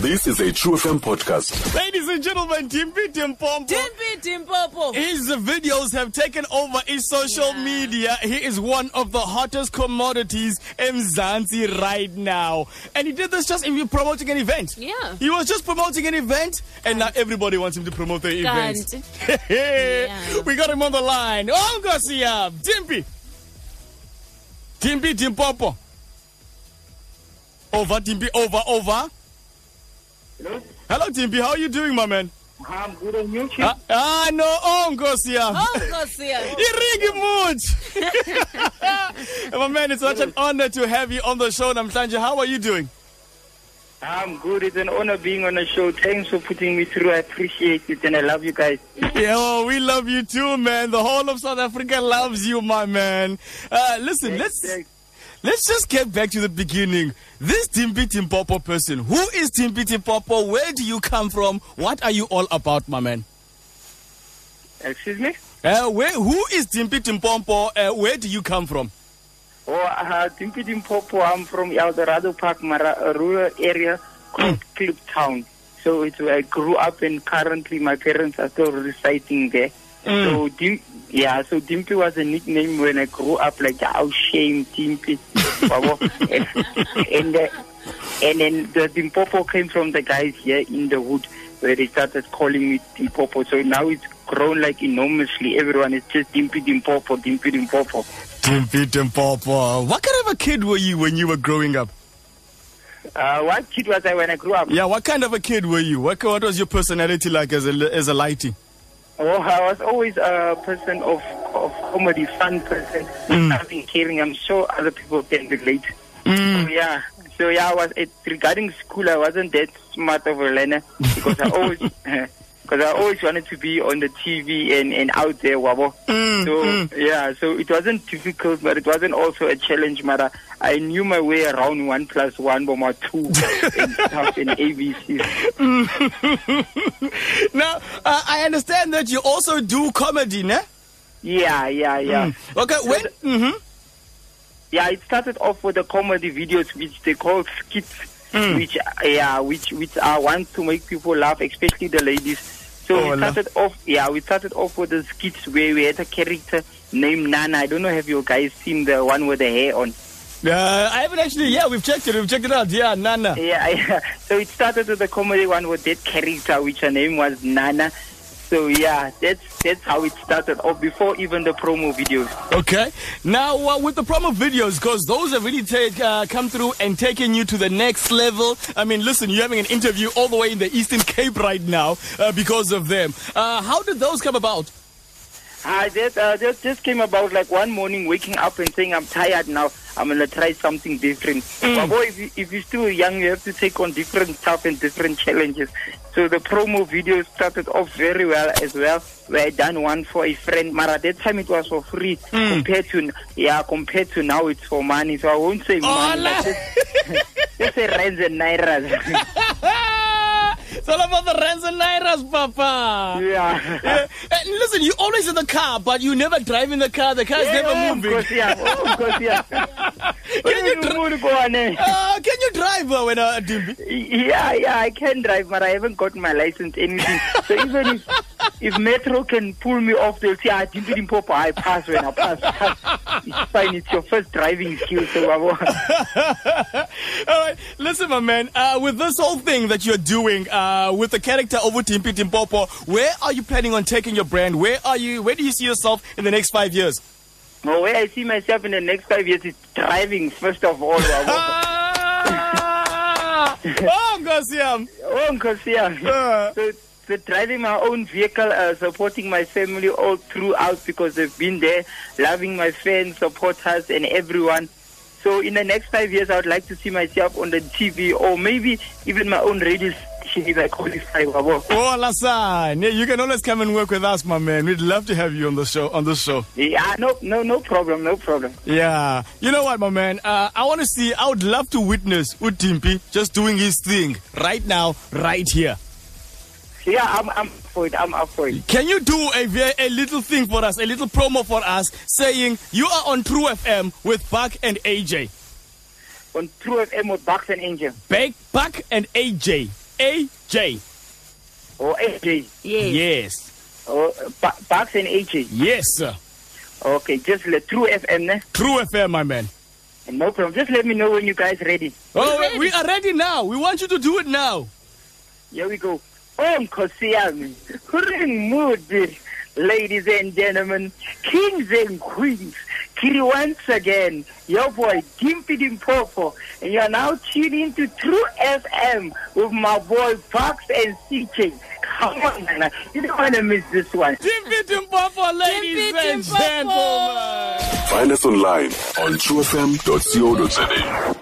This is a True FM podcast. Ladies and gentlemen, Timpi Timpompo. Timpi Timpopo. His videos have taken over his social Yeah. media. He is one of the hottest commodities in Zanzi right now. And he did this just in promoting an event. Yeah. He was just promoting an event, and now everybody wants him to promote the event. Yeah. We got him on the line. Oh, Ngosia, Timpi. Timpi Timpopo. Over, Timpi, over, over. Hello? Hello, Timpi. How are you doing, my man? I'm good on you, Chief. Ah, ah no, oh, Ngosia. Oh, Nkosia. Irigi Mood. My man, it's such an honor to have you on the show, Namhlanje. How are you doing? I'm good. It's an honor being on the show. Thanks for putting me through. I appreciate it and I love you guys. Yeah, well, we love you too, man. The whole of South Africa loves you, my man. Uh, listen, let's Thanks. Let's just get back to the beginning. This Timpi Timpopo person, who is Timpi Timpopo? Where do you come from? What are you all about, my man? Excuse me? Uh, where, who is Timpi Timpompo? Uh, where do you come from? Oh, uh, Dimpie Dimpopo. I'm from Eldorado Park, Mara, a rural area called Clip Town. So it's where I grew up and currently my parents are still residing there. So Dim, yeah, so Dimpie was a nickname when I grew up, like oh shame Dimpie, and uh, and then the Dimpopo came from the guys here in the wood where they started calling me Dimpopo. So now it's grown like enormously. Everyone is just Dimpie Dimpopo, Dimpie Dimpopo. Timpi Timpopo. What kind of a kid were you when you were growing up? Uh, what kid was I when I grew up? Yeah, what kind of a kid were you? What, what was your personality like as a, as a lighty? Oh, I was always a person of, of comedy, fun person, mm. I've been caring. I'm sure other people can relate. Mm. So, yeah. So yeah, I was it, regarding school. I wasn't that smart of a learner because I always because I always wanted to be on the TV and, and out there, wabo. so yeah, so it wasn't difficult, but it wasn't also a challenge. But I knew my way around one plus one, bomber two, and stuff and ABC. Now, uh, I understand that you also do comedy, ne? Yeah, yeah, yeah. Okay, when? hmm Yeah, it started off with the comedy videos, which they call skits, Hmm. which yeah, which which are want to make people laugh, especially the ladies. So Oh, we started off, yeah, we started off with the skits where we had a character named Nana. I don't know have you guys seen the one with the hair on? Uh, I haven't actually, yeah, we've checked it, we've checked it out. Yeah, Nana. Yeah, yeah. So it started with the comedy one with that character, which her name was Nana. So yeah, that's that's how it started off before even the promo videos. Okay. Now, uh, with the promo videos, because those have really take, uh, come through and taken you to the next level. I mean, listen, you're having an interview all the way in the Eastern Cape right now uh, because of them. Uh, how did those come about? I just, uh, just just came about like one morning, waking up and saying I'm tired now. I'm gonna try something different. Mm. But boy, if, you, if you're still young, you have to take on different stuff and different challenges. So the promo video started off very well as well. Where I done one for a friend, but at that time it was for free mm. compared to yeah compared to now it's for money. So I won't say oh, money. la- but just, just say rands and nairas. it's all about the rands and nairas, Papa. yeah. Yeah. And listen, you always in the car, but you never drive in the car. The car is Yeah, never oh, moving. Of course, yeah. Oh, of course, yeah. Can you dri- eh? uh, can you drive uh, when uh, Dimbi? Yeah, yeah, I can drive, but I haven't got my license, anything. so even if if Metro can pull me off, they'll say, ah, Dimpie Dimpopo, I pass when I pass. pass. It's fine, it's your first driving skill, so. All right, listen, my man. Uh, with this whole thing that you're doing uh, with the character over Timpi Timpopo, where are you planning on taking your brand? Where are you? Where do you see yourself in the next five years? No, where I see myself in the next five years is driving, first of all. oh, Ngosiam. Oh, because. Uh, So, driving my own vehicle, uh, supporting my family all throughout because they've been there, loving my fans, supporters, and everyone. So in the next five years, I would like to see myself on the TV or maybe even my own radio station if I qualify. wabo. Oh, Alassane, you can always come and work with us, my man. We'd love to have you on the show. On the show. Yeah, no, no, no problem, no problem. Yeah. You know what, my man? Uh, I want to see. I would love to witness Utimpi just doing his thing right now, right here. Yeah, I'm, I'm up for it. I'm up for it. Can you do a, a little thing for us, a little promo for us, saying you are on True FM with Buck and AJ? On True FM with Bucks and Angel. Buck, Buck and AJ. AJ. Or AJ. Yes. Yes. Oh, or ba- Bucks and AJ. Yes, sir. Okay, just let True FM, ne? True FM, my man. No problem. Just let me know when you guys ready. Oh, ready. we are ready now. We want you to do it now. Here we go. Oh, Nkosi yami. Ring mood, ladies and gentlemen, kings and queens. Kiri once again, your boy Dimpie Dimpopo, and you are now tuning to True FM with my boy Fox and CJ. Come on, man. You don't want to miss this one. Timpy Timpofo, ladies Timpy and Timpofo. gentlemen. Find us online on truefm.co.za.